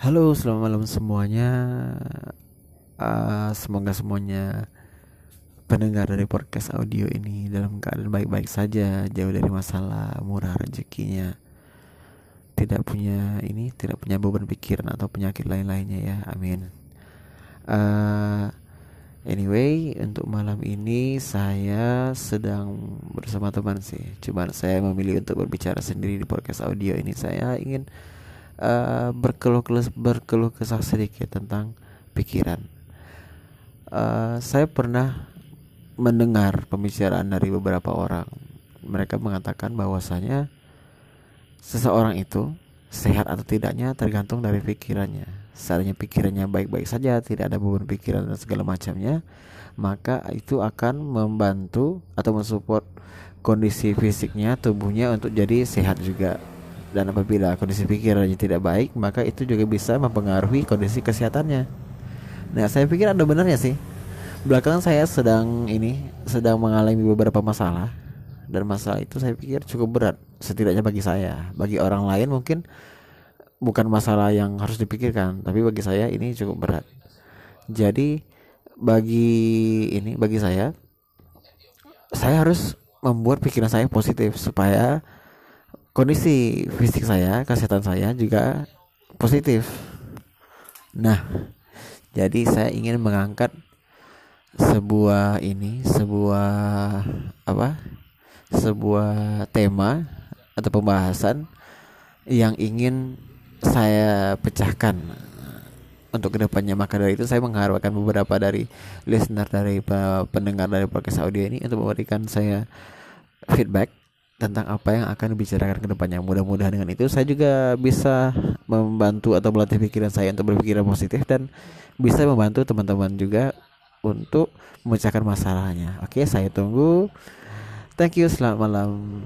Halo, selamat malam semuanya. Uh, semoga semuanya pendengar dari podcast audio ini dalam keadaan baik-baik saja, jauh dari masalah, murah rezekinya, tidak punya ini, tidak punya beban pikiran atau penyakit lain-lainnya ya. Amin. Uh, anyway, untuk malam ini saya sedang bersama teman sih. Cuman saya memilih untuk berbicara sendiri di podcast audio ini. Saya ingin uh, berkeluh berkeluh kesah sedikit tentang pikiran. Uh, saya pernah mendengar pembicaraan dari beberapa orang. Mereka mengatakan bahwasanya seseorang itu sehat atau tidaknya tergantung dari pikirannya. Seandainya pikirannya baik-baik saja, tidak ada beban pikiran dan segala macamnya, maka itu akan membantu atau mensupport kondisi fisiknya, tubuhnya untuk jadi sehat juga dan apabila kondisi pikirannya tidak baik maka itu juga bisa mempengaruhi kondisi kesehatannya. Nah saya pikir ada benarnya sih. Belakangan saya sedang ini sedang mengalami beberapa masalah. Dan masalah itu saya pikir cukup berat setidaknya bagi saya. Bagi orang lain mungkin bukan masalah yang harus dipikirkan tapi bagi saya ini cukup berat. Jadi bagi ini bagi saya saya harus membuat pikiran saya positif supaya kondisi fisik saya, kesehatan saya juga positif. Nah, jadi saya ingin mengangkat sebuah ini, sebuah apa? Sebuah tema atau pembahasan yang ingin saya pecahkan untuk ke depannya maka dari itu saya mengharapkan beberapa dari listener dari pendengar dari podcast audio ini untuk memberikan saya feedback tentang apa yang akan dibicarakan ke depannya. Mudah-mudahan dengan itu saya juga bisa membantu atau melatih pikiran saya untuk berpikiran positif dan bisa membantu teman-teman juga untuk memecahkan masalahnya. Oke, saya tunggu. Thank you, selamat malam.